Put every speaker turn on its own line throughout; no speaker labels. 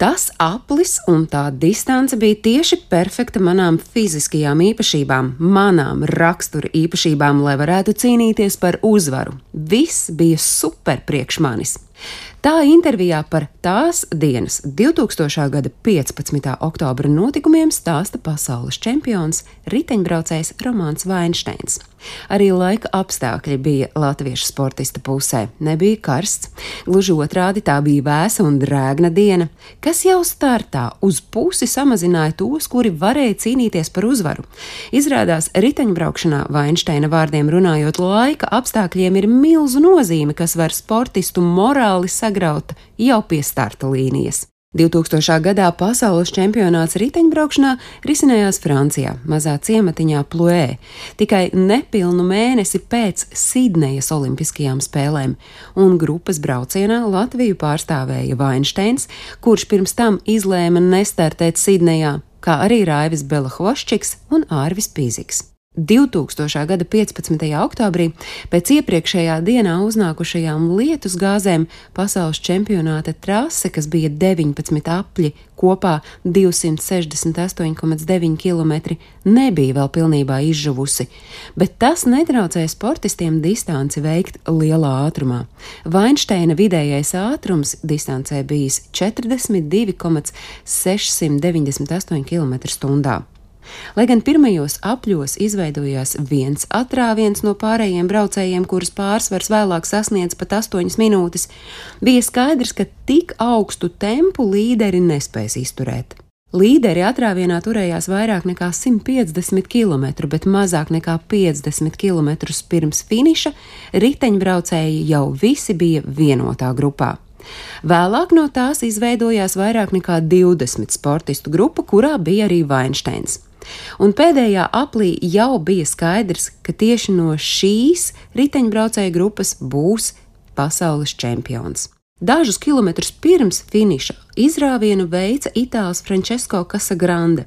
Tas aplis un tā distance bija tieši perfekta manām fiziskajām īpašībām, manām rakstura īpašībām, lai varētu cīnīties par uzvaru. Viss bija super priekš manis. Tā intervijā par tās dienas 2000. gada 15. oktobra notikumiem stāsta pasaules čempions riteņbraucējs Romāns Vainsteins. Arī laika apstākļi bija latviešu sportista pusē. Nebija karsts, gluži otrādi tā bija vēsa un drēgna diena, kas jau startā uz pusi samazināja tos, kuri varēja cīnīties par uzvaru. Izrādās, riteņbraukšanā Vainsteina vārdiem runājot, laika apstākļiem ir milzu nozīme, kas var sportistu morāli saglabāt sagrauta jau pie starta līnijas. 2000. gadā pasaules čempionāts riteņbraukšanā risinājās Francijā, mazā ciematiņā Pluē, tikai nepilnu mēnesi pēc Sidnejas Olimpiskajām spēlēm, un grupas braucienā Latviju pārstāvēja Vainsteins, kurš pirms tam izlēma nestartēt Sidnejā, kā arī Raivis Belahvoščiks un Ārvis Pīziks. 2000. gada 15. oktobrī pēc iepriekšējā dienā uznākušajām lietus gāzēm pasaules čempionāta trase, kas bija 19 apļi, kopā 268,9 km, nebija vēl pilnībā izžuvusi, bet tas netraucēja sportistiem distanci veikt lielā ātrumā. Vainsteina vidējais ātrums distancē bijis 42,698 km/h. Lai gan pirmajos apļos izveidojās viens atrāviens no pārējiem braucējiem, kurus pārsvars vēlāk sasniedz pat 8 minūtes, bija skaidrs, ka tik augstu tempu līderi nespēs izturēt. Līderi atrāvienā turējās vairāk nekā 150 km, bet mazāk nekā 50 km pirms finiša riteņbraucēji jau visi bija vienotā grupā. Vēlāk no tās izveidojās vairāk nekā 20 sportistu grupa, kurā bija arī Vainsteins. Un pēdējā aplī jau bija skaidrs, ka tieši no šīs riteņbraucēju grupas būs pasaules čempions. Dažus kilometrus pirms finiša izrāvienu veica itālis Francesco Casagrande,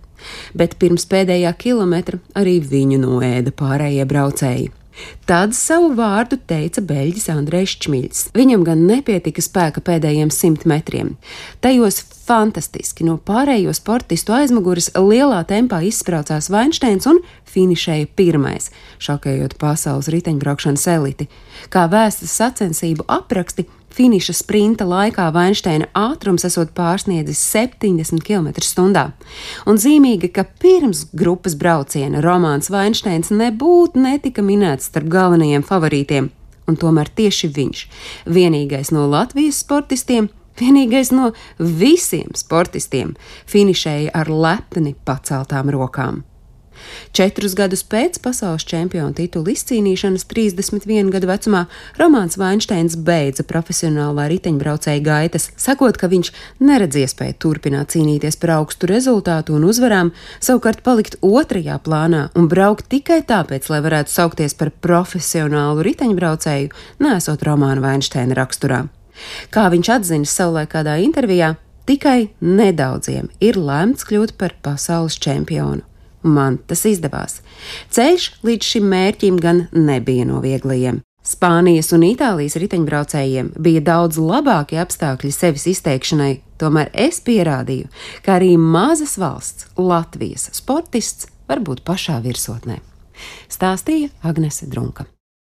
bet pirms pēdējā kilometra arī viņu noēda pārējie braucēji. Tad savu vārdu teica beļģis Andrejs Čmiļs. Viņam gan nepietika spēka pēdējiem simt metriem. Tajos fantastiski no pārējo sportistu aizmugures lielā tempā izsprācās Vainsteins un finišēja pirmais, šokējot pasaules riteņbraukšanas eliti. Kā vēstas sacensību apraksti, Finiša sprinta laikā Vainsteina ātrums esot pārsniedzis 70 km/h. Un zīmīgi, ka pirms grupas brauciena Romāns Vainsteins nebūtu netika minēts starp galvenajiem favorītiem, un tomēr tieši viņš, vienīgais no Latvijas sportistiem, vienīgais no visiem sportistiem, finišēja ar lepni paceltām rokām. Četrus gadus pēc pasaules čempiona titula izcīnīšanas 31 gadu vecumā Romāns Vainsteins beidza profesionālā riteņbraucēja gaitas, sakot, ka viņš neredz iespēju turpināt cīnīties par augstu rezultātu un uzvarām, savukārt palikt otrajā plānā un braukt tikai tāpēc, lai varētu saukties par profesionālu riteņbraucēju, nesot Romāna Vainsteina raksturā. Kā viņš atzina savulaik kādā intervijā, tikai nedaudziem ir lemts kļūt par pasaules čempionu. Man tas izdevās. Ceļš līdz šim mērķim gan nebija no vieglajiem. Spānijas un Itālijas riteņbraucējiem bija daudz labāki apstākļi sevis izteikšanai, tomēr es pierādīju, ka arī mazas valsts, Latvijas sportists, var būt pašā virsotnē. Stāstīja Agnese Drunka.